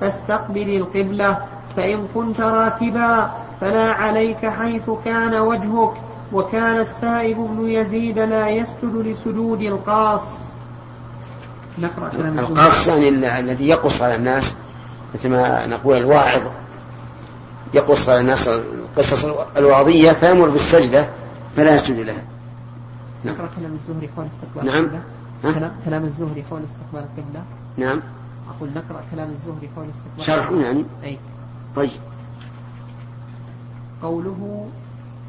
فاستقبل القبلة فإن كنت راكبا فلا عليك حيث كان وجهك وكان السائب بن يزيد لا يسجد لسجود القاص. القاص يعني الذي يقص على الناس مثل ما نقول الواعظ. يقص على الناس القصص الوعظية فيأمر بالسجدة فلا يسجد لها. نقرأ كلام الزهري حول استقبال نعم. كلام, كلام الزهري حول استقبال القبلة. نعم. أقول نقرأ كلام الزهري حول استقبال. شرح يعني؟ أي. طيب. قوله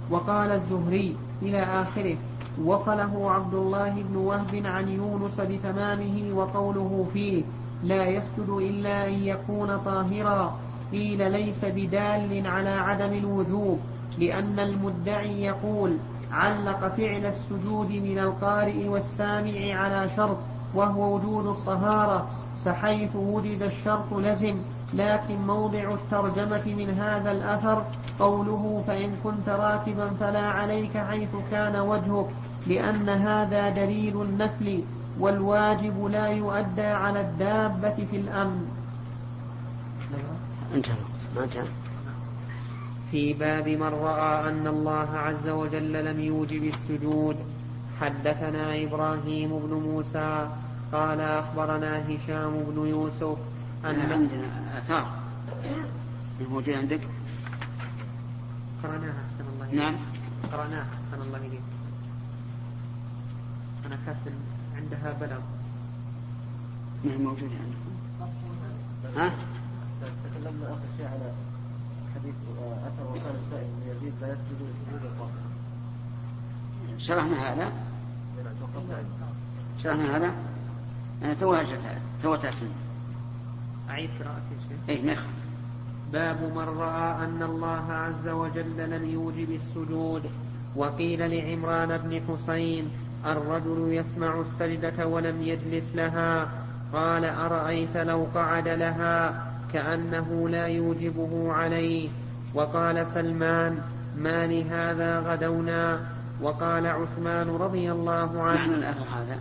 وقال الزهري إلى آخره وصله عبد الله بن وهب عن يونس بتمامه وقوله فيه لا يسجد إلا أن يكون طاهرا قيل ليس بدال على عدم الوجوب لأن المدعي يقول علق فعل السجود من القارئ والسامع على شرط وهو وجود الطهارة فحيث وجد الشرط لزم لكن موضع الترجمة من هذا الأثر قوله فإن كنت راكبا فلا عليك حيث كان وجهك لأن هذا دليل النفل والواجب لا يؤدى على الدابة في الأمن. انتهى ما انتهى؟ في باب من رأى أن الله عز وجل لم يوجب السجود حدثنا إبراهيم بن موسى قال أخبرنا هشام بن يوسف أن عندنا آثار. موجود عندك؟ قرأناها أحسن الله إليك. نعم. قرأناها أحسن الله إليك. أنا كاتب عندها بلغ ما هي موجودة عندكم ها؟ تكلمنا آخر شيء على حديث أثر وكان السائب بن يزيد لا يسجد لسجود القاص شرحنا هذا؟ شرحنا هذا؟ أنا تو تو تأتي أعيد قراءة الشيخ إيه ما باب من رأى أن الله عز وجل لم يوجب السجود. وقيل لعمران بن حصين الرجل يسمع السجدة ولم يجلس لها. قال أرأيت لو قعد لها؟ كأنه لا يوجبه عليه. وقال سلمان ما لهذا غدونا؟ وقال عثمان رضي الله عنه. معنى الأثر هذا.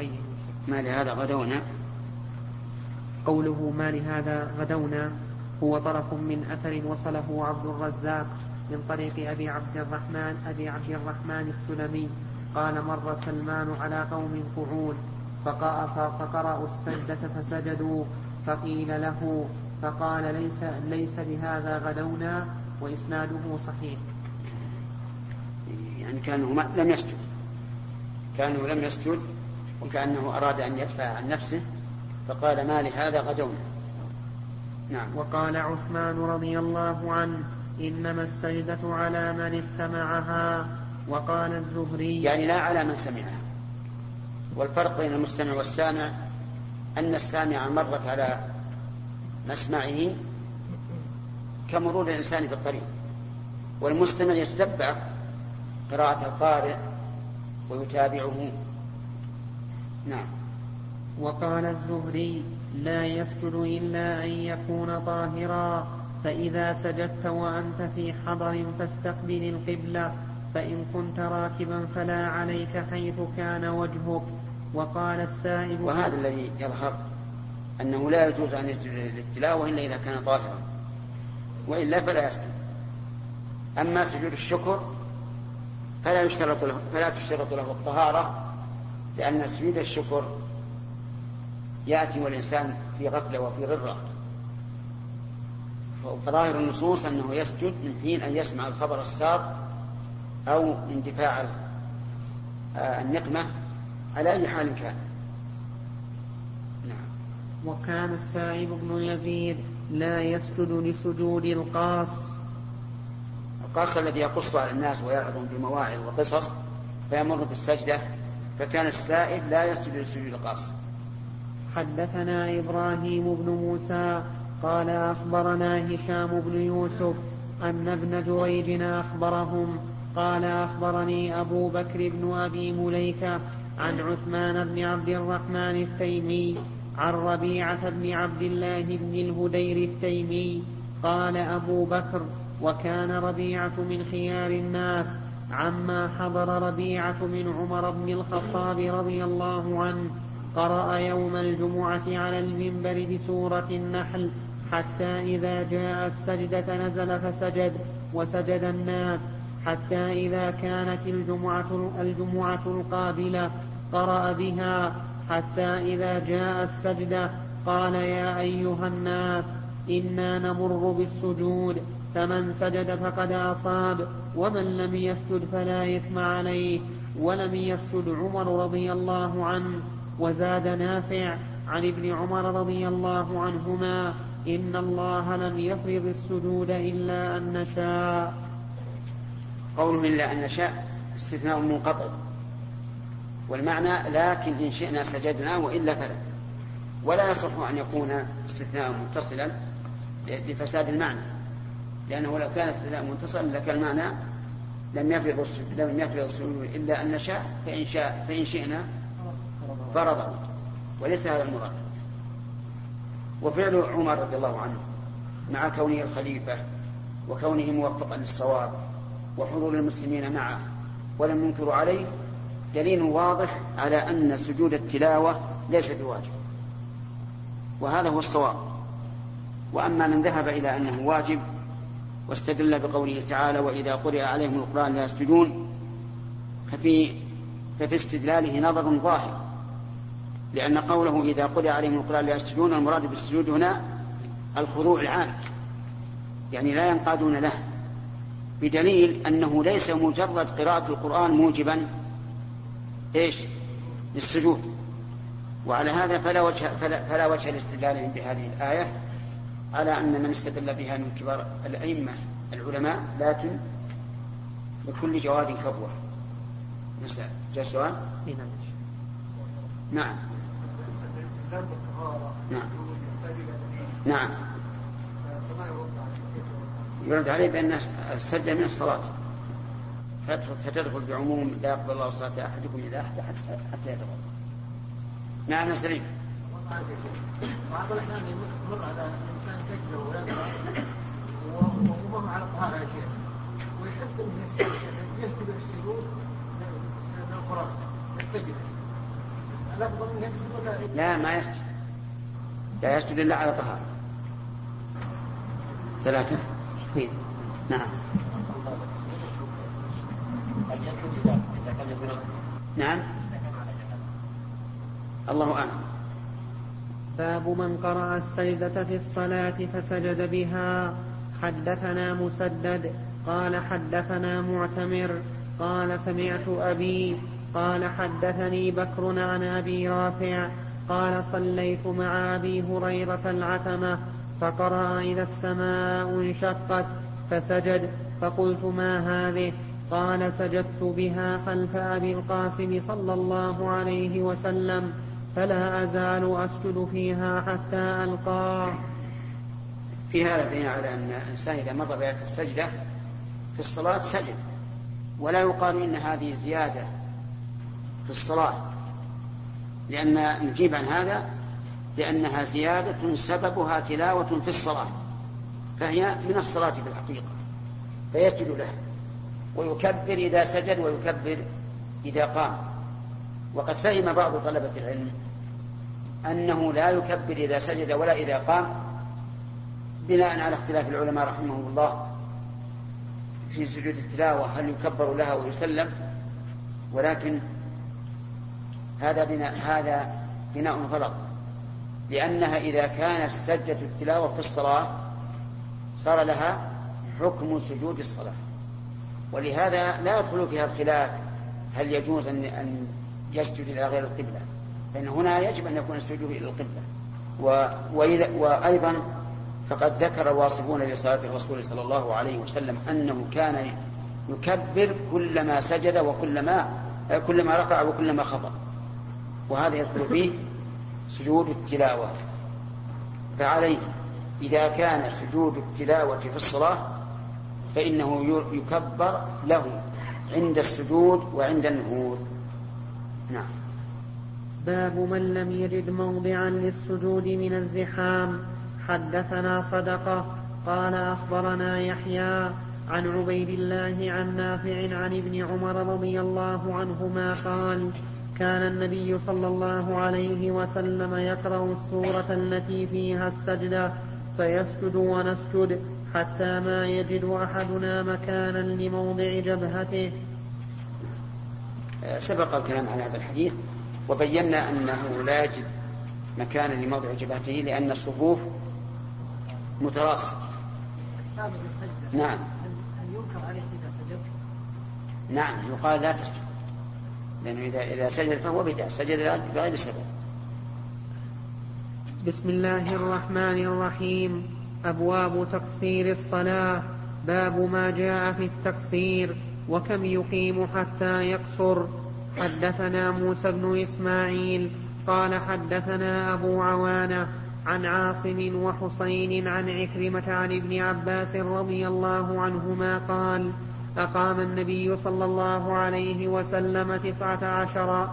أي ما لهذا غدونا؟ قوله ما لهذا غدونا هو طرف من أثر وصله عبد الرزاق من طريق أبي عبد الرحمن أبي عبد الرحمن السلمي. قال مر سلمان على قوم قعود فقرأوا السجدة فسجدوا فقيل له فقال ليس ليس بهذا غدونا وإسناده صحيح. يعني كأنه لم يسجد. كأنه لم يسجد. وكأنه أراد أن يدفع عن نفسه فقال ما لهذا غدونا. نعم. وقال عثمان رضي الله عنه إنما السجدة على من استمعها وقال الزهري يعني لا على من سمعها. والفرق بين المستمع والسامع أن السامع مرت على مسمعه كمرور الإنسان في الطريق والمستمع يتتبع قراءة القارئ ويتابعه. نعم. وقال الزهري لا يسجد إلا أن يكون طاهرا فإذا سجدت وأنت في حضر فاستقبل القبلة فإن كنت راكبا فلا عليك حيث كان وجهك. وقال السائل وهذا الذي يظهر أنه لا يجوز أن يسجد للتلاوة إلا إذا كان طاهرا وإلا فلا يسجد. أما سجود الشكر فلا يشترط له فلا تشترط له الطهارة لأن سجود الشكر يأتي والإنسان في غفلة وفي غرة. فظاهر النصوص أنه يسجد من حين أن يسمع الخبر السار أو اندفاع آه، النقمة على أي حال كان. نعم. وكان السائب بن يزيد لا يسجد لسجود القاص. القاص الذي يقص على الناس ويعظم بمواعظ وقصص فيمر بالسجدة فكان السائب لا يسجد لسجود القاص حدثنا إبراهيم بن موسى قال أخبرنا هشام بن يوسف أن ابن جريج أخبرهم. قال أخبرني أبو بكر بن أبي مليكة عن عثمان بن عبد الرحمن التيمي عن ربيعة بن عبد الله بن الهدير التيمي. قال أبو بكر وكان ربيعة من خيار الناس عما حضر ربيعة من عمر بن الخطاب رضي الله عنه قرأ يوم الجمعة على المنبر بسورة النحل حتى إذا جاء السجدة نزل فسجد وسجد الناس حتى إذا كانت الجمعة, الجمعة القابلة قرأ بها حتى إذا جاء السجدة قال يا أيها الناس إنا نمر بالسجود. فمن سجد فقد أصاب ومن لم يسجد فلا إثم عليه. ولم يسجد عمر رضي الله عنه وزاد نافع عن ابن عمر رضي الله عنهما إن الله لم يفرض السجود إلا أن نشاء. قوله إلا أن نشاء استثناء منقطع. والمعنى لكن إن شئنا سجدنا وإلا فلا. ولا يصح أن يكون استثناء متصلا لفساد المعنى. لأنه لو كان استثناء متصلا لكان المعنى لم يفرض لم يفرض السجود إلا أن نشاء فإن شاء فإن شئنا فرضه. وليس هذا المراد. وفعل عمر رضي الله عنه مع كونه الخليفة وكونه موفقا للصواب وحضور المسلمين معه ولم ينكروا عليه دليل واضح على أن سجود التلاوة ليس بواجب. وهذا هو الصواب. وأما من ذهب إلى أنه واجب واستدل بقوله تعالى وإذا قرئ عليهم القرآن لا يسجدون ففي ففي استدلاله نظر ظاهر لأن قوله إذا قرئ عليهم القرآن لا يسجدون المراد بالسجود هنا الخضوع العام يعني لا ينقادون له بدليل أنه ليس مجرد قراءة القرآن موجبا إيش؟ للسجود وعلى هذا فلا وجه فلا, فلا وجه لاستدلالهم بهذه الآية. على أن من استدل بها من كبار الأئمة العلماء لكن لكل جواد كبوة. جاء سؤال؟ نعم. نعم. نعم. يرد عليه بأن السجدة من الصلاة. فتدخل بعموم لا يقبل الله صلاة أحدكم إذا أحد حتى يدخل نعم سليم على يا شيخ ويحب السجود لا ما يسجد. لا يسجد إلا على طهارة. ثلاثة؟ نعم. نعم. الله أعلم. باب من قرأ السجدة في الصلاة فسجد بها. حدثنا مسدد قال حدثنا معتمر قال سمعت أبي قال حدثني بكر عن أبي رافع قال صليت مع أبي هريرة العتمة فقرأ إذا السماء انشقت فسجد فقلت ما هذه؟ قال سجدت بها خلف أبي القاسم صلى الله عليه وسلم. فلا أزال أسجد فيها حتى ألقاه في هذا دليل على أن الإنسان إذا مر بآية السجدة في الصلاة سجد. ولا يقال إن هذه زيادة في الصلاة لأن نجيب عن هذا لأنها زيادة سببها تلاوة في الصلاة فهي من الصلاة في الحقيقة فيسجد لها. ويكبر إذا سجد ويكبر إذا قام. وقد فهم بعض طلبة العلم أنه لا يكبر إذا سجد ولا إذا قام بناء على اختلاف العلماء رحمهم الله في سجود التلاوة هل يكبر لها ويسلم؟ ولكن هذا بناء هذا بناء غلط لأنها إذا كانت سجدة التلاوة في الصلاة صار لها حكم سجود الصلاة. ولهذا لا يدخل فيها الخلاف هل يجوز أن يسجد إلى غير القبلة. فإن هنا يجب أن يكون السجود إلى القبلة. وأيضا فقد ذكر الواصفون لصلاة الرسول صلى الله عليه وسلم أنه كان يكبر كلما سجد وكلما كلما ركع وكلما خطأ. وهذا يدخل فيه سجود التلاوة. فعليه. إذا كان سجود التلاوة في الصلاة فإنه يكبر له عند السجود وعند النهوض. نعم. باب من لم يجد موضعا للسجود من الزحام. حدثنا صدقة قال أخبرنا يحيى عن عبيد الله عن نافع عن ابن عمر رضي الله عنهما قال كان النبي صلى الله عليه وسلم يقرأ السورة التي فيها السجدة فيسجد ونسجد حتى ما يجد أحدنا مكانا لموضع جبهته سبق الكلام على هذا الحديث وبينا أنه لا يجد مكانا لموضع جبهته لأن الصفوف متراصة نعم. هل ينكر عليه إذا سجد؟ نعم يقال لا تسجد. لأنه إذا إذا سجد فهو بدعة سجد بغير سبب. بسم الله الرحمن الرحيم. أبواب تقصير الصلاة. باب ما جاء في التقصير. وكم يقيم حتى يقصر. حدثنا موسى بن إسماعيل قال حدثنا أبو عوانة عن عاصم وحسين عن عكرمة عن ابن عباس رضي الله عنهما قال أقام النبي صلى الله عليه وسلم تسعة عشر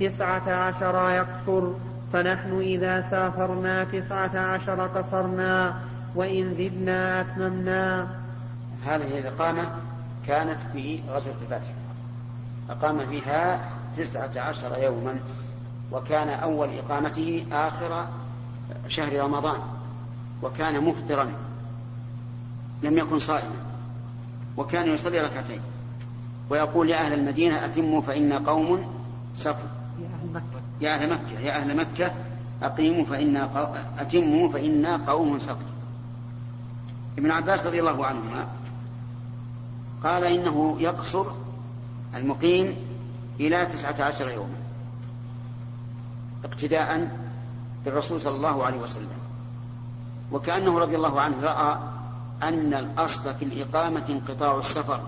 تسعة عشر يقصر. فنحن إذا سافرنا تسعة عشر قصرنا وإن زدنا أتممنا. هذه الإقامة كانت في غزوة الفتح. أقام فيها تسعة عشر يوما وكان أول إقامته آخر شهر رمضان وكان مفطرا لم يكن صائما وكان يصلي ركعتين. ويقول يا أهل المدينة أتموا فإن قوم سفر يا أهل مكة. يا أهل مكة أقيموا فإنا أتموا فإنا قوم سفر ابن عباس رضي الله عنهما قال إنه يقصر المقيم إلى تسعة عشر يوما اقتداء بالرسول صلى الله عليه وسلم. وكأنه رضي الله عنه رأى أن الأصل في الإقامة انقطاع السفر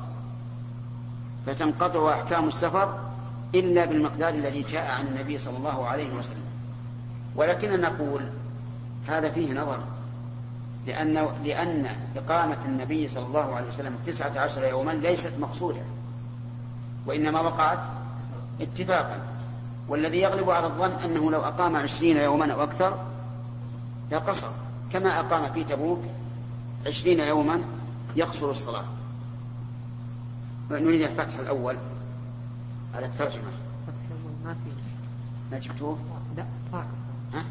فتنقطع أحكام السفر إلا بالمقدار الذي جاء عن النبي صلى الله عليه وسلم. ولكن نقول هذا فيه نظر. لأن لأن إقامة النبي صلى الله عليه وسلم تسعة عشر يوما ليست مقصودة وإنما وقعت اتفاقا. والذي يغلب على الظن أنه لو أقام عشرين يوما أو أكثر لقصر كما أقام في تبوك عشرين يوما يقصر الصلاة. نريد الفتح الأول على الترجمة. ما جبتوه؟ لا صعب. ها؟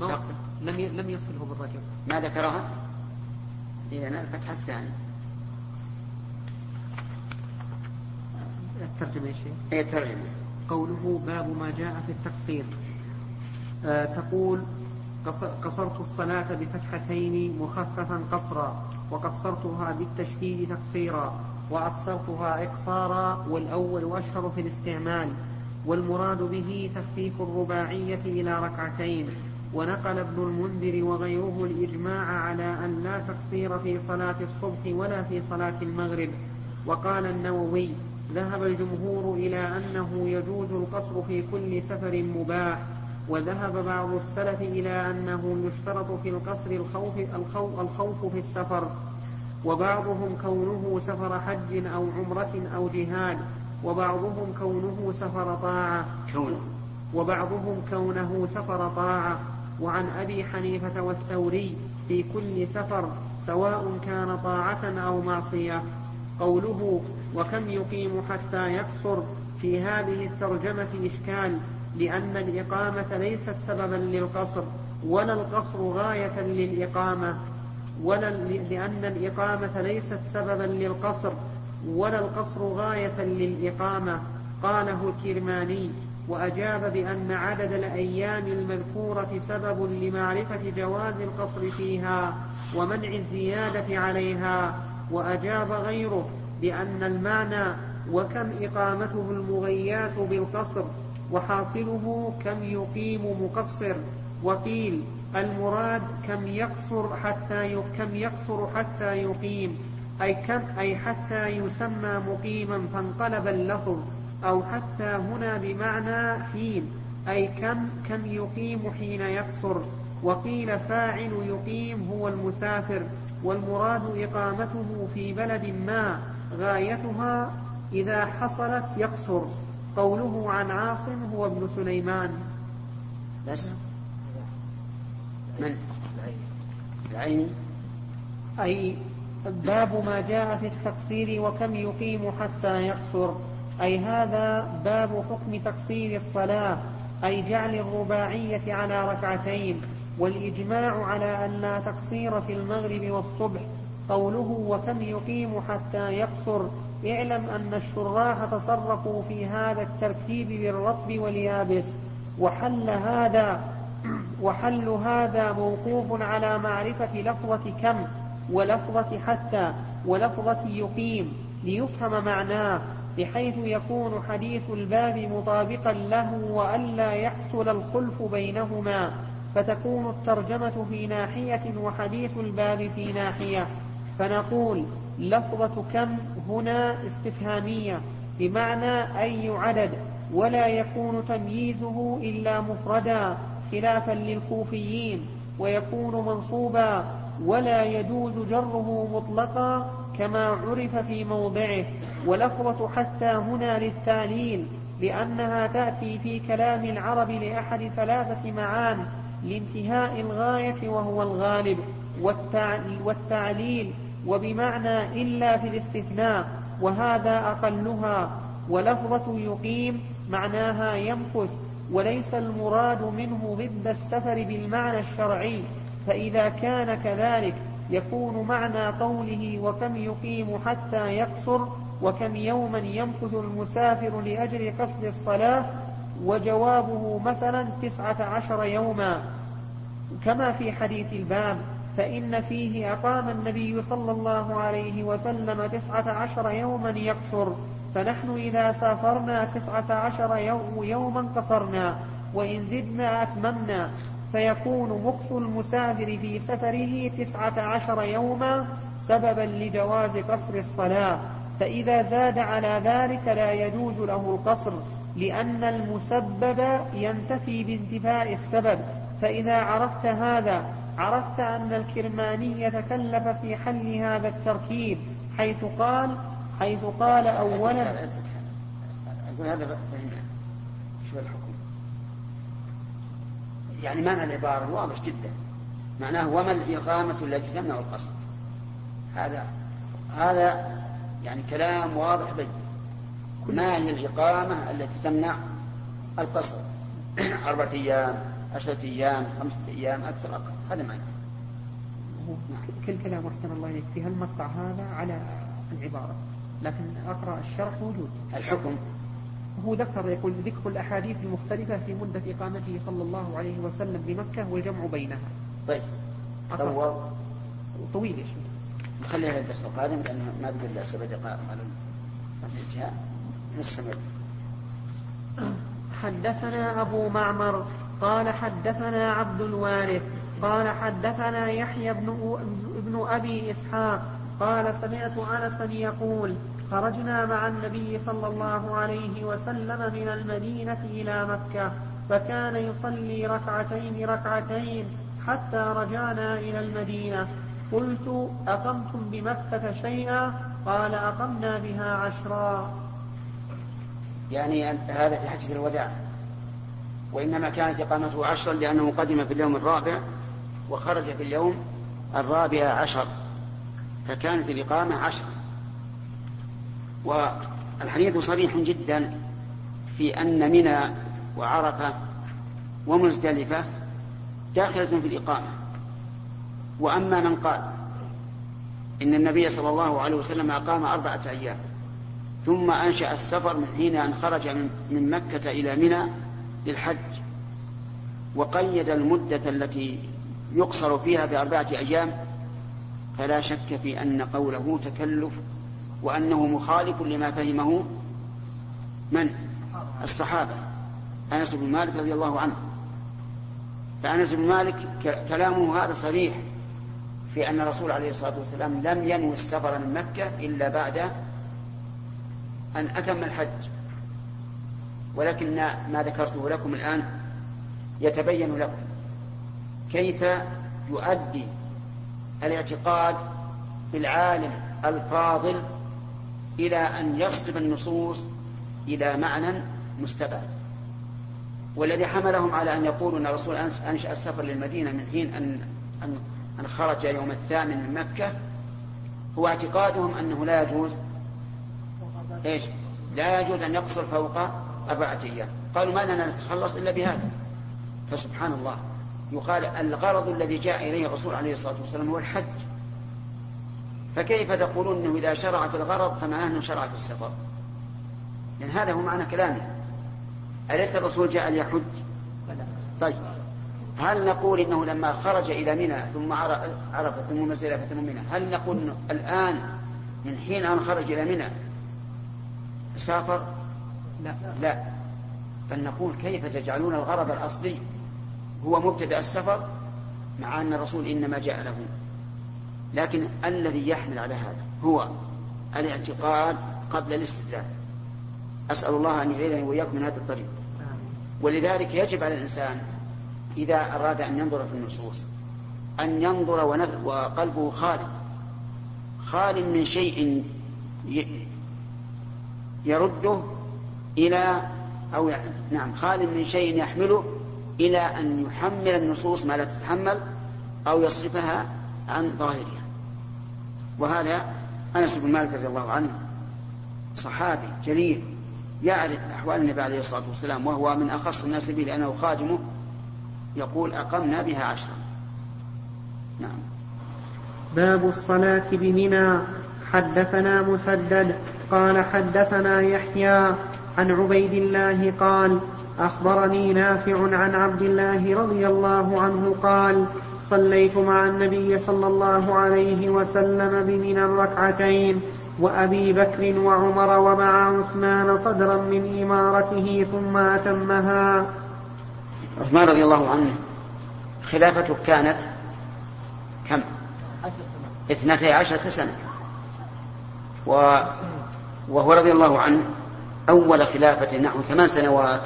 ما وصل لم لم يصله بالرجل ما ذكرها؟ إذا الفتح الثاني الترجمة يا شيخ. هي الترجمة. قوله باب ما جاء في التقصير آه تقول قصرت الصلاة بفتحتين مخففا قصرا وقصرتها بالتشديد تقصيرا وأقصرتها إقصارا والأول أشهر في الاستعمال والمراد به تخفيف الرباعية إلى ركعتين. ونقل ابن المنذر وغيره الإجماع على أن لا تقصير في صلاة الصبح ولا في صلاة المغرب. وقال النووي ذهب الجمهور إلى أنه يجوز القصر في كل سفر مباح وذهب بعض السلف إلى أنه يشترط في القصر الخوف, الخوف, الخوف في السفر. وبعضهم كونه سفر حج أو عمرة أو جهاد وبعضهم كونه سفر طاعة. كونه. وبعضهم كونه سفر طاعة. وعن أبي حنيفة والثوري في كل سفر سواء كان طاعة أو معصية. قوله وكم يقيم حتى يقصر في هذه الترجمة إشكال لأن الإقامة ليست سببا للقصر ولا القصر غاية للإقامة ولا لأن الإقامة ليست سببا للقصر ولا القصر غاية للإقامة. قاله الكرماني وأجاب بأن عدد الأيام المذكورة سبب لمعرفة جواز القصر فيها ومنع الزيادة عليها وأجاب غيره بأن المعنى وكم إقامته المغيات بالقصر وحاصله كم يقيم مقصر وقيل المراد كم يقصر حتى كم يقصر حتى يقيم أي كم أي حتى يسمى مقيما فانقلب اللفظ أو حتى هنا بمعنى حين أي كم كم يقيم حين يقصر. وقيل فاعل يقيم هو المسافر والمراد إقامته في بلد ما غايتها إذا حصلت يقصر. قوله عن عاصم هو ابن سليمان. بس. من؟ العين. أي باب ما جاء في التقصير وكم يقيم حتى يقصر. أي هذا باب حكم تقصير الصلاة أي جعل الرباعية على ركعتين والإجماع على أن لا تقصير في المغرب والصبح قوله وكم يقيم حتى يقصر. اعلم أن الشراح تصرفوا في هذا التركيب بالرطب واليابس. وحل هذا وحل هذا موقوف على معرفة لفظة كم ولفظة حتى ولفظة يقيم ليفهم معناه. بحيث يكون حديث الباب مطابقا له وألا يحصل الخلف بينهما فتكون الترجمة في ناحية وحديث الباب في ناحية. فنقول لفظة كم هنا استفهامية بمعنى أي عدد ولا يكون تمييزه إلا مفردا خلافا للكوفيين ويكون منصوبا ولا يجوز جره مطلقا كما عرف في موضعه ولفظة حتى هنا للتعليل لأنها تأتي في كلام العرب لأحد ثلاثة معان لانتهاء الغاية وهو الغالب والتعليل وبمعنى إلا في الاستثناء وهذا أقلها ولفظة يقيم معناها يمكث وليس المراد منه ضد السفر بالمعنى الشرعي. فإذا كان كذلك يكون معنى قوله وكم يقيم حتى يقصر وكم يوما يمكث المسافر لأجل قصد الصلاة وجوابه مثلا تسعة عشر يوما. كما في حديث الباب فإن فيه أقام النبي صلى الله عليه وسلم تسعة عشر يوما يقصر فنحن إذا سافرنا تسعة عشر يوما قصرنا. وإن زدنا أتممنا فيكون مكث المسافر في سفره تسعة عشر يوما سببا لجواز قصر الصلاة. فإذا زاد على ذلك لا يجوز له القصر لأن المسبب ينتفي بانتفاء السبب. فإذا عرفت هذا عرفت أن الكرماني تكلف في حل هذا التركيب حيث قال حيث قال أولا أقول هذا شو الحكم. يعني معنى العبارة واضح جدا. معناه وما الإقامة التي تمنع القصد. هذا هذا يعني كلام واضح بين. ما هي الإقامة التي تمنع القصر أربعة أيام عشرة أيام خمسة أيام أكثر أقل. هذا معنى كل كلام أحسن الله إليك في هالمقطع هذا على العبارة؟ لكن أقرأ الشرح موجود. الحكم هو ذكر يقول ذكر الأحاديث المختلفة في مدة إقامته صلى الله عليه وسلم بمكة والجمع بينها. طيب. طول طويل يا شيخ. نخليها الدرس القادم لأنه ما بقي إلا سبع دقائق على الجهة نستمر. حدثنا أبو معمر قال حدثنا عبد الوارث قال حدثنا يحيى بن, ابن أبي إسحاق قال سمعت أنسا يقول خرجنا مع النبي صلى الله عليه وسلم من المدينة إلى مكة فكان يصلي ركعتين ركعتين حتى رجعنا إلى المدينة. قلت أقمتم بمكة شيئا؟ قال أقمنا بها عشرا. يعني هذا في حجة الوداع. وإنما كانت إقامته عشرا لأنه قدم في اليوم الرابع وخرج في اليوم الرابع عشر فكانت الإقامة عشرة والحديث صريح جدا في أن منى وعرفة ومزدلفة داخلة في الإقامة. وأما من قال إن النبي صلى الله عليه وسلم أقام أربعة أيام ثم أنشأ السفر من حين أن خرج من مكة إلى منى للحج وقيد المدة التي يقصر فيها بأربعة أيام فلا شك في أن قوله تكلف وأنه مخالف لما فهمه من؟ الصحابة. أنس بن مالك رضي الله عنه. فأنس بن مالك كلامه هذا صريح في أن الرسول عليه الصلاة والسلام لم ينوي السفر من مكة إلا بعد أن أتم الحج. ولكن ما ذكرته لكم الآن يتبين لكم كيف يؤدي الاعتقاد بالعالم الفاضل إلى أن يصرف النصوص إلى معنى مستبعد. والذي حملهم على أن يقولوا أن الرسول أنشأ السفر للمدينة من حين أن أن أن خرج يوم الثامن من مكة هو اعتقادهم أنه لا يجوز. إيش؟ لا يجوز أن يقصر فوق أربعة أيام. قالوا ما لنا نتخلص إلا بهذا. فسبحان الله. يقال الغرض الذي جاء إليه الرسول عليه الصلاة والسلام هو الحج. فكيف تقولون أنه إذا شرع في الغرض فمعناه أنه شرع في السفر؟ لأن هذا هو معنى كلامه. أليس الرسول جاء ليحج؟ طيب. هل نقول إنه لما خرج إلى منى ثم عرف ثم مزدلفه ثم منى هل نقول إنه الآن من حين أن خرج إلى منى سافر؟ لا. لا. بل نقول كيف تجعلون الغرض الأصلي هو مبتدأ السفر مع أن الرسول إنما جاء له؟ لكن الذي يحمل على هذا هو الاعتقاد قبل الاستدلال. أسأل الله أن يعيذني وإياكم من هذا الطريق. ولذلك يجب على الإنسان إذا أراد أن ينظر في النصوص أن ينظر وقلبه خال خال من شيء يرده إلى أو نعم خال من شيء يحمله إلى أن يحمل النصوص ما لا تتحمل أو يصرفها عن ظاهرها. وهذا أنس بن مالك رضي الله عنه صحابي جليل يعرف أحوال النبي عليه الصلاة والسلام وهو من أخص الناس به لأنه خادمه يقول أقمنا بها عشرا. نعم. باب الصلاة بمنى. حدثنا مسدد قال حدثنا يحيى عن عبيد الله قال أخبرني نافع عن عبد الله رضي الله عنه قال صليت مع النبي صلى الله عليه وسلم بمنى ركعتين وأبي بكر وعمر ومع عثمان صدرا من إمارته ثم أتمها. عثمان رضي الله عنه خلافته كانت كم؟ اثنتي عشرة سنة. و وهو رضي الله عنه أول خلافة نحو ثمان سنوات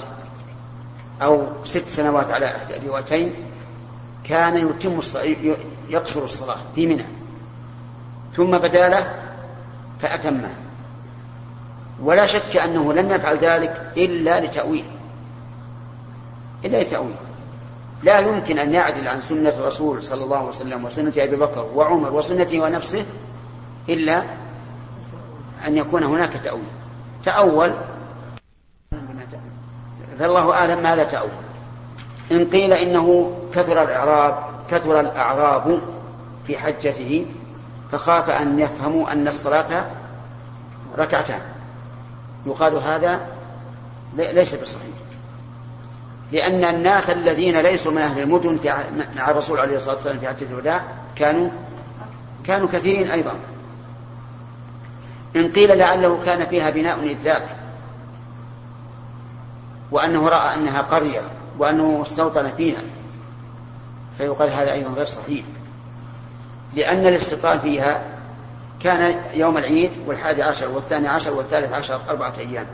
أو ست سنوات على أحد الروايتين كان يتم يقصر الصلاة في منى. ثم بدا له فأتمه ولا شك أنه لم يفعل ذلك إلا لتأويل. إلا لتأويل. لا يمكن أن يعدل عن سنة الرسول صلى الله عليه وسلم وسنة أبي بكر وعمر وسنته ونفسه إلا أن يكون هناك تأويل. تأول. فالله أعلم ماذا تأول. إن قيل إنه كثر الإعراب كثر الأعراب في حجته فخاف أن يفهموا أن الصلاة ركعتان. يقال هذا ليس بصحيح. لأن الناس الذين ليسوا من أهل المدن مع الرسول عليه الصلاة والسلام في حجة الوداع كانوا كانوا كثيرين أيضا. إن قيل لعله كان فيها بناء إذ ذاك وأنه رأى أنها قرية وأنه استوطن فيها فيقال هذا أيضا غير صحيح. لأن الاستيطان فيها كان يوم العيد والحادي عشر والثاني عشر والثالث عشر أربعة أيام.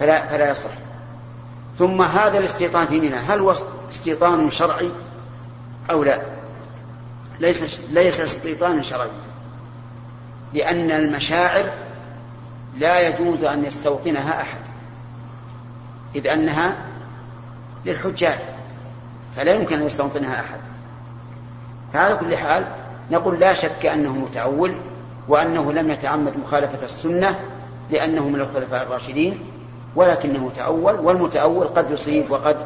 فلا, فلا يصح. ثم هذا الاستيطان في منى هل هو استيطان شرعي أو لا؟ ليس ليس استيطانا شرعيا لأن المشاعر لا يجوز أن يستوطنها أحد إذ أنها للحجاج. فلا يمكن أن يستوطنها أحد. فعلى كل حال نقول لا شك أنه متأول وأنه لم يتعمد مخالفة السنة لأنه من الخلفاء الراشدين ولكنه تأول والمتأول قد يصيب وقد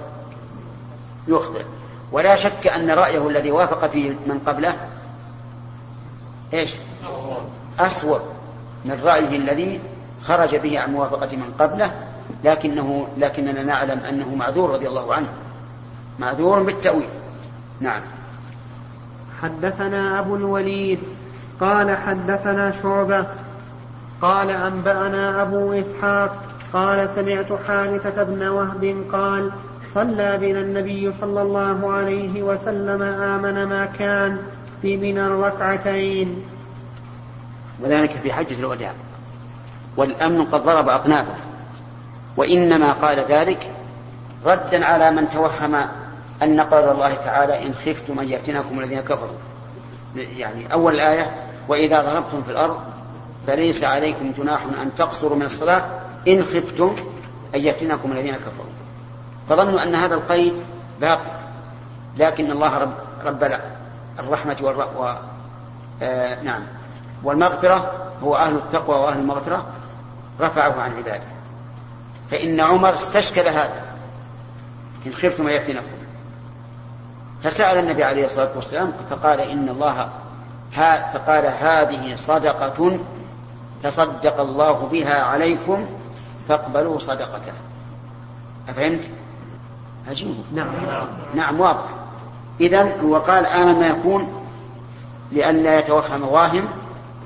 يخطئ. ولا شك أن رأيه الذي وافق فيه من قبله إيش؟ أسوأ من رأيه الذي خرج به عن موافقة من قبله لكنه لكننا نعلم أنه معذور رضي الله عنه. معذور بالتأويل. نعم. حدثنا أبو الوليد قال حدثنا شعبة قال أنبأنا أبو إسحاق قال سمعت حارثة بن وهب قال صلى بنا النبي صلى الله عليه وسلم آمن ما كان في من الركعتين. وذلك في حجة الوداع. والأمن قد ضرب أطنابه. وإنما قال ذلك ردا على من توهم أن قول الله تعالى إن خفتم أن يفتنكم الذين كفروا. يعني أول الآية وإذا ضربتم في الأرض فليس عليكم جناح أن تقصروا من الصلاة إن خفتم أن يفتنكم الذين كفروا. فظنوا أن هذا القيد باقي لكن الله رب, رب الرحمة والر... و... آه نعم. والمغفرة هو أهل التقوى وأهل المغفرة رفعه عن عباده. فإن عمر استشكل هذا إن خفتم أن يفتنكم. فسأل النبي عليه الصلاة والسلام فقال إن الله فقال هذه صدقة تصدق الله بها عليكم فاقبلوا صدقته. أفهمت؟ عجيب. نعم. نعم واضح. إذا هو قال آمن ما يكون لئلا يتوهم واهم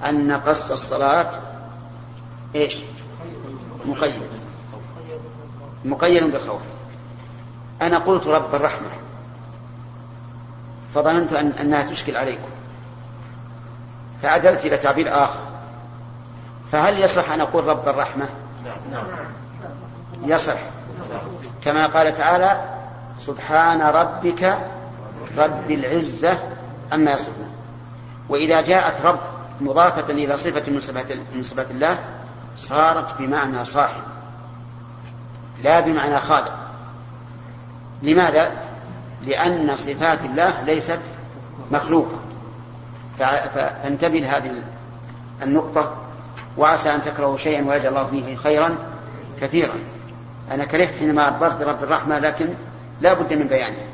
أن قص الصلاة إيش؟ مقيد. مقيد بالخوف. أنا قلت رب الرحمة. فظننت أن أنها تشكل عليكم. فعدلت إلى تعبير آخر. فهل يصح أن أقول رب الرحمة؟ يصح. كما قال تعالى سبحان ربك رب العزة أما يصفون. وإذا جاءت رب مضافة إلى صفة من صفات الله صارت بمعنى صاحب لا بمعنى خالق. لماذا؟ لأن صفات الله ليست مخلوقة. فانتبه لهذه النقطة وعسى أن تكرهوا شيئا ويجعل الله فيه خيرا كثيرا. أنا كرهت حينما أدبرت رب الرحمة لكن لا بد من بيانه.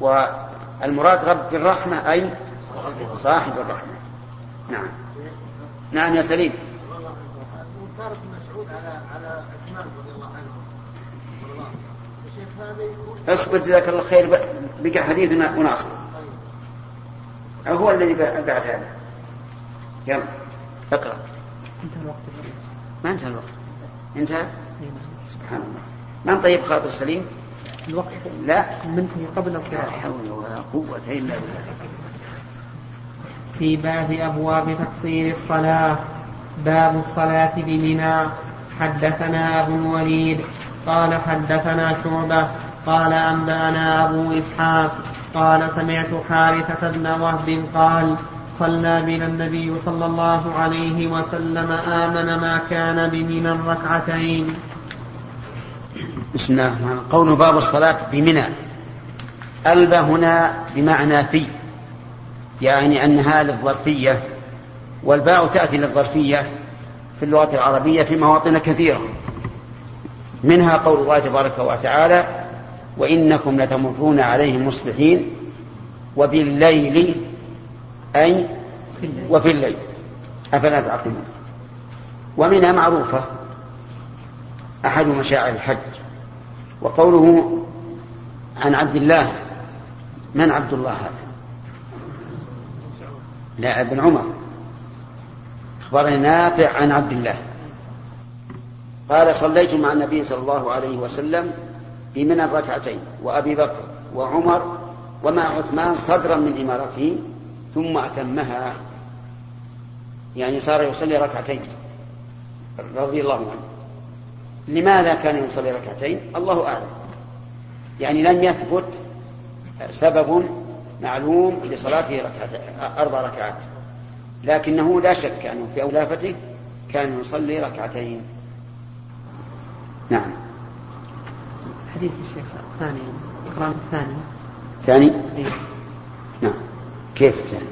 والمراد رب الرحمة أي صاحب الرحمة. نعم. نعم يا سليم. مسعود على على عثمان رضي الله عنه. اصبر جزاك الله خير بقى حديثنا وناصر. أو هو الذي بعد هذا. يلا اقرأ. انتهى الوقت. ما انتهى الوقت. انتهى؟ سبحان الله. من طيب خاطر سليم؟ الوقت. لا. منتهي قبل لا القراءة حول ولا قوة إلا بالله. في باب أبواب تقصير الصلاة. باب الصلاة بمنى. حدثنا أبو الوليد قال حدثنا شعبة قال أنبأنا أبو إسحاق قال سمعت حارثة بن وهب قال صلى بنا النبي صلى الله عليه وسلم آمن ما كان بمنى ركعتين بسم الله الرحمن قول باب الصلاة بمنى ألب هنا بمعنى في يعني أنها للظرفية والباء تأتي للظرفية في اللغة العربية في مواطن كثيرة. منها قول الله تبارك وتعالى وإنكم لتمرون عليهم مصبحين وبالليل أي وفي الليل. أفلا تعقلون؟ ومنها معروفة أحد مشاعر الحج وقوله عن عبد الله من عبد الله هذا؟ لا ابن عمر. أخبرني نافع عن عبد الله. قال صليت مع النبي صلى الله عليه وسلم بمنى ركعتين وأبي بكر وعمر ومع عثمان صدرا من إمارته ثم أتمها. يعني صار يصلي ركعتين. رضي الله عنه. لماذا كان يصلي ركعتين؟ الله أعلم. يعني لم يثبت سبب معلوم لصلاته ركعت أربع ركعات. لكنه لا شك أنه في أولافته كان يصلي ركعتين. نعم. حديث الشيخ الثاني القرآن الثاني. ثاني؟ إيه. نعم. كيف الثاني؟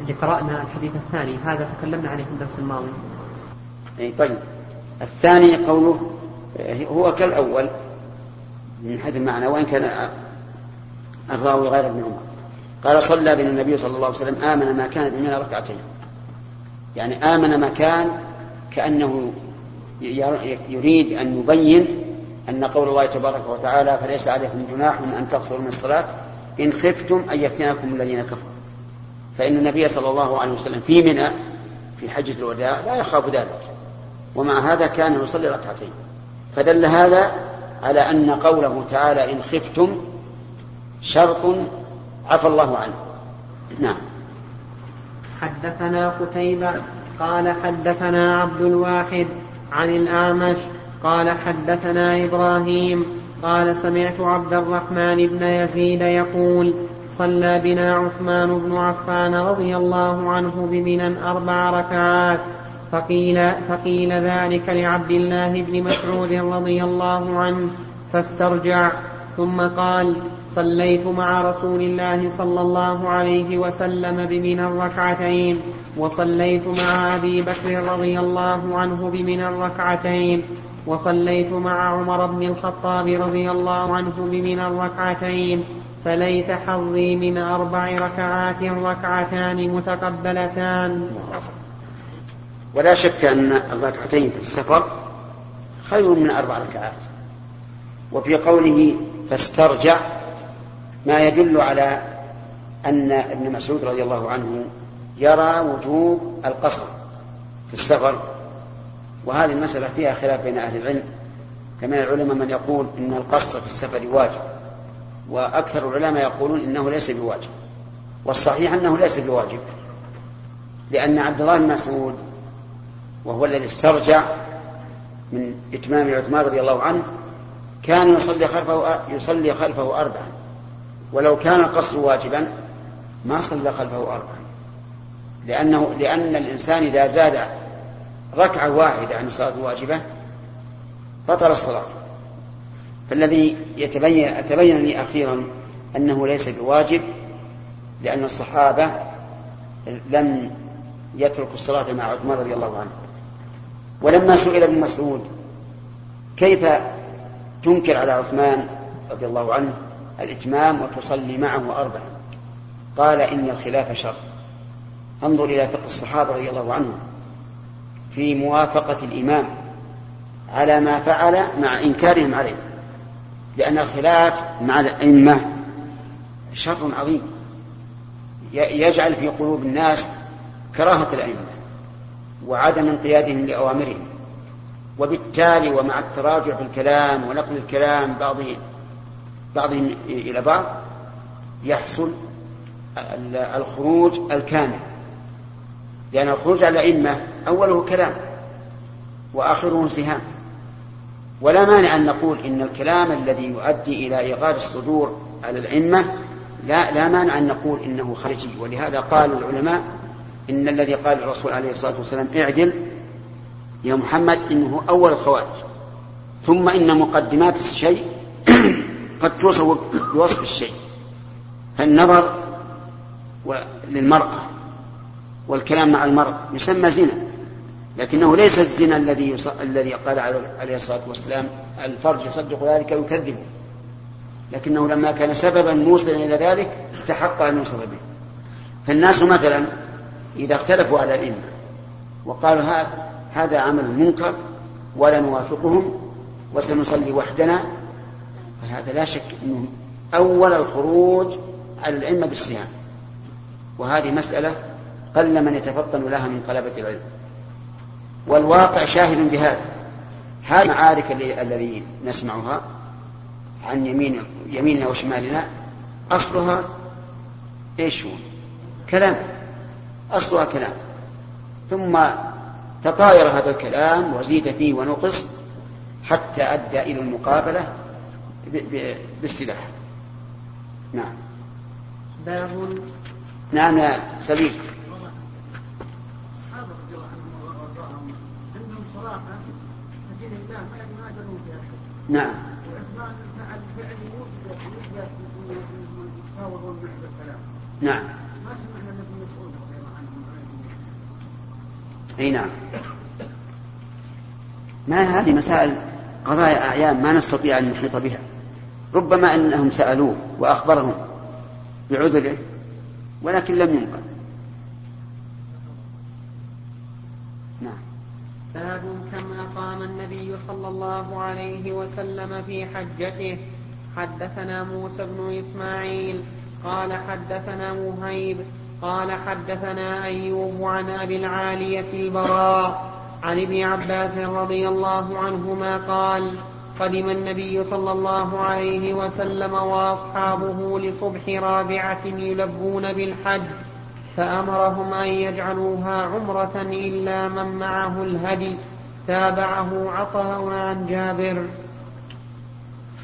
اللي قرأنا الحديث الثاني هذا تكلمنا عليه في الدرس الماضي. أي طيب. الثاني قوله هو كالأول من حيث المعنى وإن كان الراوي غير ابن عمر. قال صلى بنا النبي صلى الله عليه وسلم آمن ما كان بمنى ركعتين. يعني آمن ما كان كأنه يريد أن يبين أن قول الله تبارك وتعالى فليس عليكم جناح من أن تقصروا من الصلاة إن خفتم أن يفتنكم الذين كفروا. فإن النبي صلى الله عليه وسلم في منى في حجة الوداع لا يخاف ذلك. ومع هذا كان يصلي ركعتين. فدل هذا على أن قوله تعالى إن خفتم شرط عفى الله عنه. نعم. حدثنا قتيبة قال حدثنا عبد الواحد عن الأعمش قال حدثنا إبراهيم قال سمعت عبد الرحمن بن يزيد يقول صلى بنا عثمان بن عفان رضي الله عنه بمنى أربع ركعات فقيل, فقيل ذلك لعبد الله بن مسعود رضي الله عنه فاسترجع ثم قال صليت مع رسول الله صلى الله عليه وسلم بمنى الركعتين وصليت مع أبي بكر رضي الله عنه بمنى الركعتين وصليت مع عمر بن الخطاب رضي الله عنه بمنى الركعتين. فليت حظي من أربع ركعات ركعتان متقبلتان. ولا شك أن الركعتين في السفر خير من أربع ركعات. وفي قوله فاسترجع ما يدل على أن ابن مسعود رضي الله عنه يرى وجوب القصر في السفر. وهذه المسألة فيها خلاف بين أهل العلم. كما العلماء من يقول إن القصر في السفر واجب وأكثر العلماء يقولون إنه ليس بواجب. والصحيح أنه ليس بواجب لأن عبد الله بن مسعود وهو الذي استرجع من إتمام عثمان رضي الله عنه كان يصلي خلفه يصلي خلفه أربعا. ولو كان القصر واجبا ما صلى خلفه أربعا. لأنه لأن الإنسان إذا زاد ركعة واحدة عن الصلاة الواجبة بطل الصلاة. فالذي يتبين تبين لي أخيرا أنه ليس بواجب لأن الصحابة لم يتركوا الصلاة مع عثمان رضي الله عنه. ولما سئل ابن مسعود كيف تنكر على عثمان رضي الله عنه؟ الإتمام وتصلي معه أربعا قال إن الخلاف شر. انظر إلى فقه الصحابة رضي الله عنهم. في موافقة الإمام على ما فعل مع إنكارهم عليه. لأن الخلاف مع الأئمة شر عظيم. يجعل في قلوب الناس كراهة الأئمة وعدم انقيادهم لأوامرهم. وبالتالي ومع التراجع في الكلام ونقل الكلام بعضهم بعضهم إلى بعض يحصل الخروج الكامل. لأن الخروج على الأئمة أوله كلام وآخره انسهام. ولا مانع أن نقول إن الكلام الذي يؤدي إلى إيغاد الصدور على الأئمة لا لا مانع أن نقول إنه خارجي. ولهذا قال العلماء إن الذي قال الرسول عليه الصلاة والسلام اعدل يا محمد إنه أول الخوارج. ثم إن مقدمات الشيء قد توصف بوصف الشيء فالنظر للمرأة والكلام مع المرأة يسمى زنا لكنه ليس الزنا الذي يص... الذي قال عليه الصلاة والسلام الفرج يصدق ذلك ويكذبه لكنه لما كان سببا موصلا إلى ذلك استحق أن يوصل به. فالناس مثلا إذا اختلفوا على الإمة وقالوا هذا هذا عمل منكر ولا نوافقهم وسنصلي وحدنا فهذا لا شك أنه أول الخروج على الأئمة بالصيام. وهذه مسألة قل من يتفطن لها من طلبة العلم. والواقع شاهد بهذا. هذه المعارك الذي نسمعها عن يمين يميننا وشمالنا أصلها إيش هو؟ كلام. أصلها كلام. ثم تطاير هذا الكلام وزيد فيه ونقص حتى أدى إلى المقابلة بالسلاح. نعم. باب نعم يا سليم نعم. نعم. أي نعم. ما هذه مسائل قضايا أعيان ما نستطيع أن نحيط بها. ربما أنهم سألوه وأخبرهم بعذره ولكن لم ينقل. نعم. باب كم أقام النبي صلى الله عليه وسلم في حجته. حدثنا موسى بن إسماعيل قال حدثنا مهيب قال حدثنا أيوب عن أبي العالية البراء عن ابن عباس رضي الله عنهما قال قدم النبي صلى الله عليه وسلم وأصحابه لصبح رابعة يلبون بالحج فأمرهم أن يجعلوها عمرة إلا من معه الهدي. تابعه عطاء عن جابر.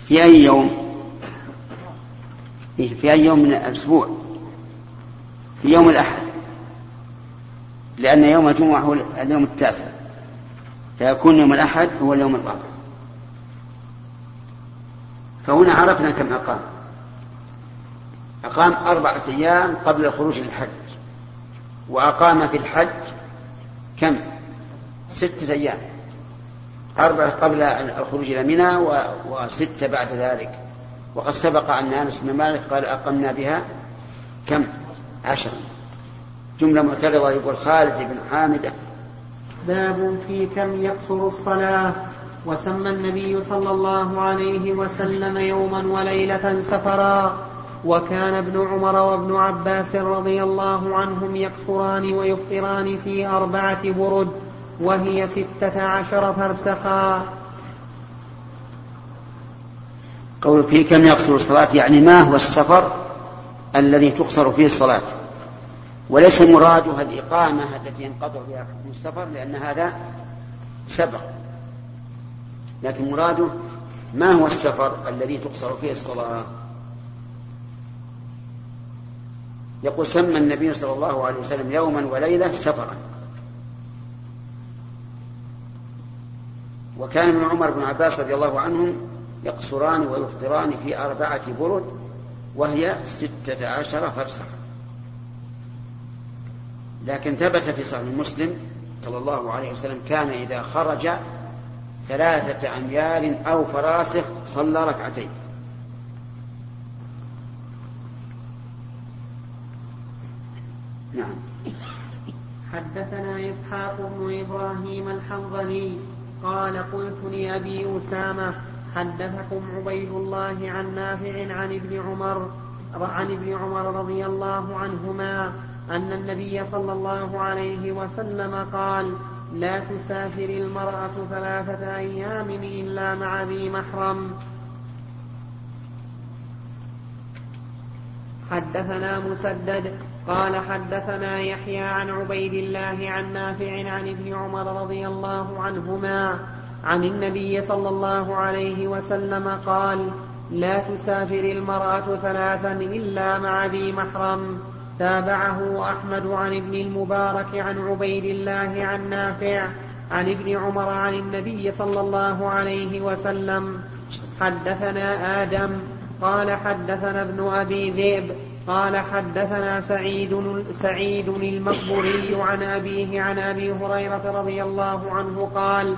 في أي يوم؟ في أي يوم من الأسبوع؟ في يوم الأحد. لأن يوم الجمعة هو اليوم التاسع فيكون يوم الأحد هو اليوم الرابع. فهنا عرفنا كم أقام. أقام أربعة أيام قبل الخروج للحج وأقام في الحج كم؟ ستة أيام. أربعة قبل الخروج إلى منى وستة بعد ذلك. وقد سبق أن أنس بن مالك قال أقمنا بها كم؟ عشرة جملة معترضة يقول خالد بن حامد باب في كم يقصر الصلاة. وسمى النبي صلى الله عليه وسلم يوما وليلة سفرا. وكان ابن عمر وابن عباس رضي الله عنهم يقصران ويفطران في أربعة برد وهي ستة عشر فرسخا. قول في كم يقصر الصلاة؟ يعني ما هو السفر الذي تقصر فيه الصلاة؟ وليس مرادها الإقامة التي ينقطع بها حكم السفر لأن هذا سبق. لكن مراده ما هو السفر الذي تقصر فيه الصلاة؟ يقول سمى النبي صلى الله عليه وسلم يوما وليلة سفرا. وكان ابن عمر بن عباس رضي الله عنهم يقصران ويفطران في أربعة برد وهي ستة عشر فرسخا. لكن ثبت في صحيح مسلم صلى الله عليه وسلم كان إذا خرج ثلاثة أميال أو فراسخ صلى ركعتين. نعم. حدثنا إسحاق بن إبراهيم الحنظلي قال قلت لأبي أسامة حدثكم عبيد الله عن نافع عن ابن عمر عن ابن عمر رضي الله عنهما أن النبي صلى الله عليه وسلم قال لا تسافر المرأة ثلاثة أيام إلا مع ذي محرم. حدثنا مسدد قال حدثنا يحيى عن عبيد الله عن نافع عن ابن عمر رضي الله عنهما عن النبي صلى الله عليه وسلم قال لا تسافر المرأة ثلاثا إلا مع ذي محرم. تابعه أحمد عن ابن المبارك عن عبيد الله عن نافع عن ابن عمر عن النبي صلى الله عليه وسلم. حدثنا آدم قال حدثنا ابن أبي ذئب قال حدثنا سعيد سعيد المقبوري عن أبيه عن أبي هريرة رضي الله عنه قال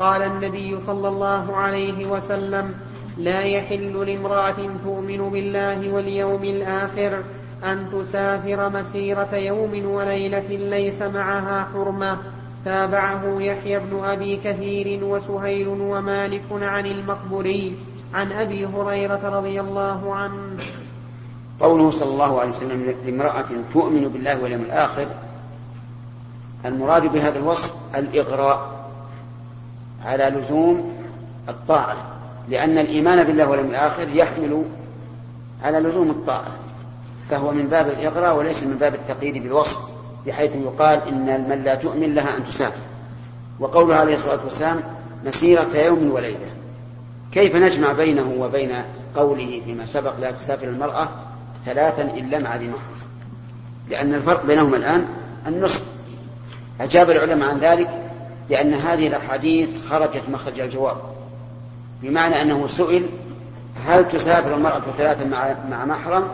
قال النبي صلى الله عليه وسلم لا يحل لامرأة تؤمن بالله واليوم الآخر أن تسافر مسيرة يوم وليلة ليس معها حرمة. تابعه يحيى بن أبي كثير وسهيل ومالك عن المقبوري عن أبي هريرة رضي الله عنه. قوله صلى الله عليه وسلم لامرأة تؤمن بالله واليوم الآخر المراد بهذا الوصف الإغراء على لزوم الطاعة لأن الإيمان بالله واليوم الآخر يحمل على لزوم الطاعة. فهو من باب الإغراء وليس من باب التقييد بالوصف بحيث يقال إن من لا تؤمن لها أن تسافر. وقوله عليه الصلاة والسلام مسيرة يوم وليلة كيف نجمع بينه وبين قوله فيما سبق لا تسافر المرأة ثلاثا إلا مع ذي محرم لأن الفرق بينهما الآن النصف. أجاب العلماء عن ذلك لأن هذه الأحاديث خرجت مخرج الجواب بمعنى أنه سئل هل تسافر المرأة ثلاثا مع مع محرم؟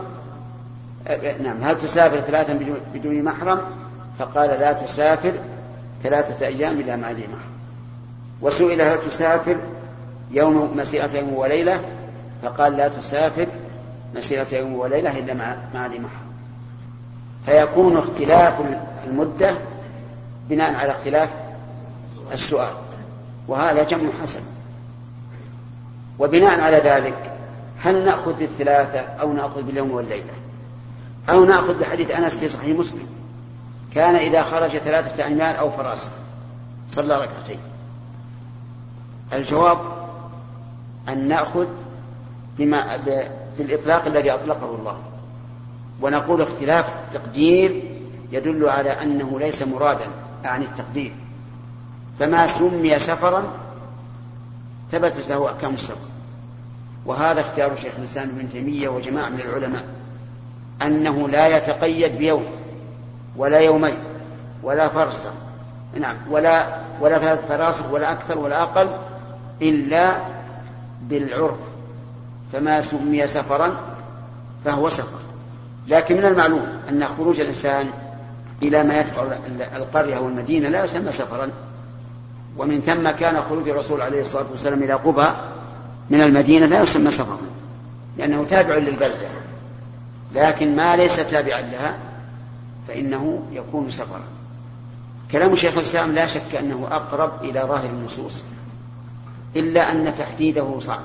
نعم هل تسافر ثلاثا بدون محرم؟ فقال لا تسافر ثلاثة أيام إلا مع ذي محرم. وسئل هل تسافر يوم مسيرة يوم وليلة؟ فقال لا تسافر مسيرة يوم وليلة إلا مع مع ذي محرم. فيكون اختلاف المدة بناء على اختلاف السؤال وهذا جمع حسن. وبناء على ذلك هل نأخذ بالثلاثة أو نأخذ باليوم والليلة؟ أو نأخذ بحديث أنس في صحيح مسلم. كان إذا خرج ثلاثة أيمان أو فراسخ. صلى ركعتين. الجواب أن نأخذ بما بالإطلاق الذي أطلقه الله. ونقول اختلاف التقدير يدل على أنه ليس مرادا عن التقدير. فما سمي سفرا ثبتت له أحكام السفر. وهذا اختيار شيخ الإسلام ابن تيمية وجماعة من العلماء. أنه لا يتقيد بيوم ولا يومين ولا فرصة. نعم ولا ولا ثلاث فراسخ ولا أكثر ولا أقل إلا بالعرف. فما سمي سفرا فهو سفر. لكن من المعلوم أن خروج الإنسان إلى ما يتبع القرية أو المدينة لا يسمى سفرا. ومن ثم كان خروج الرسول عليه الصلاة والسلام إلى قبى من المدينة لا يسمى سفرا لأنه تابع للبلدة. لكن ما ليس تابعا لها فإنه يكون سفرا. كلام شيخ الإسلام لا شك أنه أقرب إلى ظاهر النصوص إلا أن تحديده صعب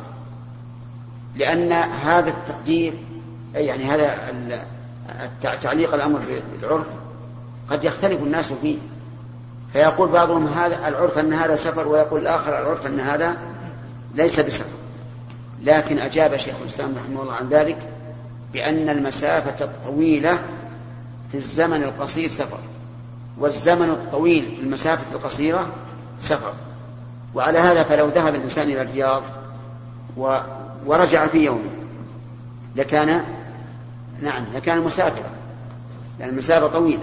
لأن هذا التقدير يعني هذا تعليق الأمر بالعرف قد يختلف الناس فيه. فيقول بعضهم هذا العرف أن هذا سفر ويقول الآخر العرف أن هذا ليس بسفر. لكن أجاب شيخ الإسلام رحمه الله عن ذلك بأن المسافة الطويلة في الزمن القصير سفر والزمن الطويل في المسافة القصيرة سفر. وعلى هذا فلو ذهب الإنسان إلى الرياض و ورجع في يومه لكان نعم لكان مسافرا لأن المسافة طويلة.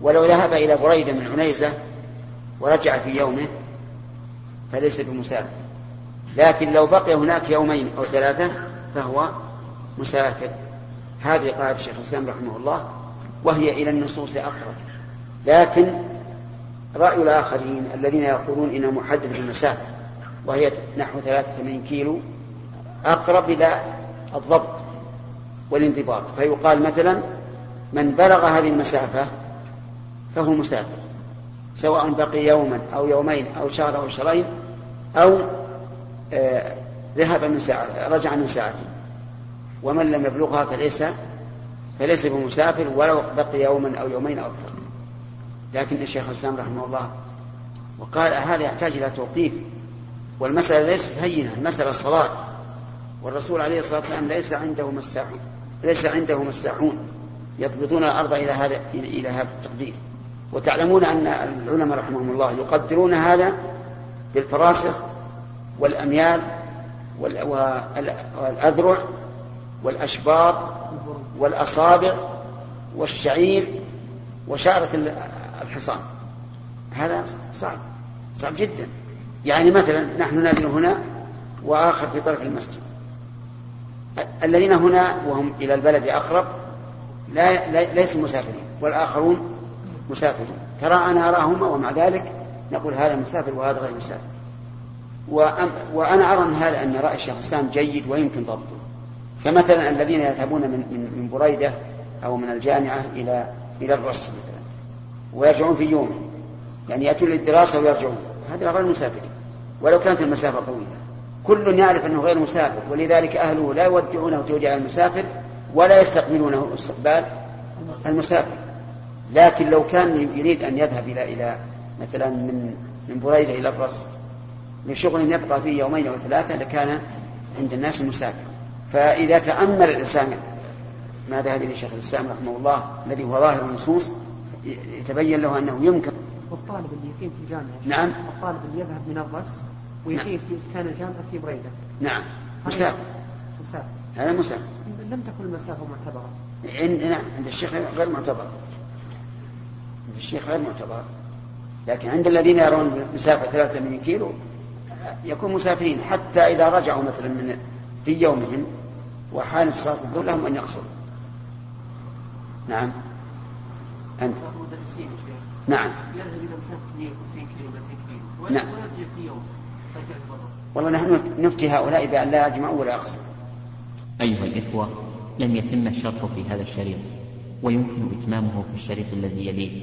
ولو ذهب إلى بريدة من عنيزة ورجع في يومه فليس بمسافر. لكن لو بقي هناك يومين أو ثلاثة فهو مسافر. هذه قاعدة الشيخ الإسلام رحمه الله وهي إلى النصوص أقرب. لكن رأي الآخرين الذين يقولون إنه محدد بالمسافة وهي نحو 83 كيلو أقرب إلى الضبط والانضباط. فيقال مثلا من بلغ هذه المسافة فهو مسافر سواء بقي يوما أو يومين أو شهر أو شهرين أو آه ذهب من ساعة رجع من ساعته. ومن لم يبلغها فليس فليس بمسافر ولو بقي يوما أو يومين أو أكثر. لكن الشيخ الإسلام رحمه الله وقال هذا يحتاج إلى توقيف. والمسألة ليست هينة المسألة الصلاة. والرسول عليه الصلاة والسلام ليس عنده مساحون ليس عنده مساحون يضبطون الأرض إلى هذا إلى هذا التقدير. وتعلمون أن العلماء رحمهم الله يقدرون هذا بالفراسخ والأميال والأذرع والأشبار والأصابع والشعير وشعرة الحصان. هذا صعب صعب جدا. يعني مثلا نحن نازل هنا وآخر في طرف المسجد. الذين هنا وهم إلى البلد أقرب لا, ليسوا مسافرين والآخرون مسافرون. ترى أنا أراهما ومع ذلك نقول هذا مسافر وهذا غير مسافر. وأنا أرى أن هذا أن رأي الشيخ جيد ويمكن ضبطه. فمثلا الذين يذهبون من, من, من بريدة أو من الجامعة إلى إلى الرص مثلا ويرجعون في يوم يعني يأتون للدراسة ويرجعون. هذا غير مسافرين ولو كانت المسافة طويلة. كل يعرف أنه غير مسافر ولذلك أهله لا يودعونه توديع المسافر ولا يستقبلونه استقبال المسافر. لكن لو كان يريد أن يذهب إلى إلى مثلا من من بريدة إلى الرص لشغل يبقى فيه يومين أو ثلاثة لكان عند الناس مسافر. فإذا تأمل الإنسان ما ذهب إليه شيخ الإسلام رحمه الله الذي هو ظاهر النصوص يتبين له أنه يمكن. والطالب اللي يقيم في الجامعة. نعم. الطالب اللي يذهب من الرص ويقيم نعم. في إسكان الجامعة في بريدة. نعم. مسافر مسافر هذا مسافر لم تكن المسافة معتبرة. عند نعم عند الشيخ غير معتبرة عند الشيخ غير معتبرة لكن عند الذين يرون مسافة 83 كيلو يكون مسافرين حتى إذا رجعوا مثلا من في يومهم وحال صلاة الظهر لهم أن يقصروا. نعم. أنت. نعم. يذهب إلى مسافة 150 كيلو 200 كيلو. نعم. في يوم. والله نحن نفتي هؤلاء بأن لا يجمعوا ولا يقصروا. أيها الإخوة لم يتم الشرط في هذا الشريط ويمكن إتمامه في الشريط الذي يليه.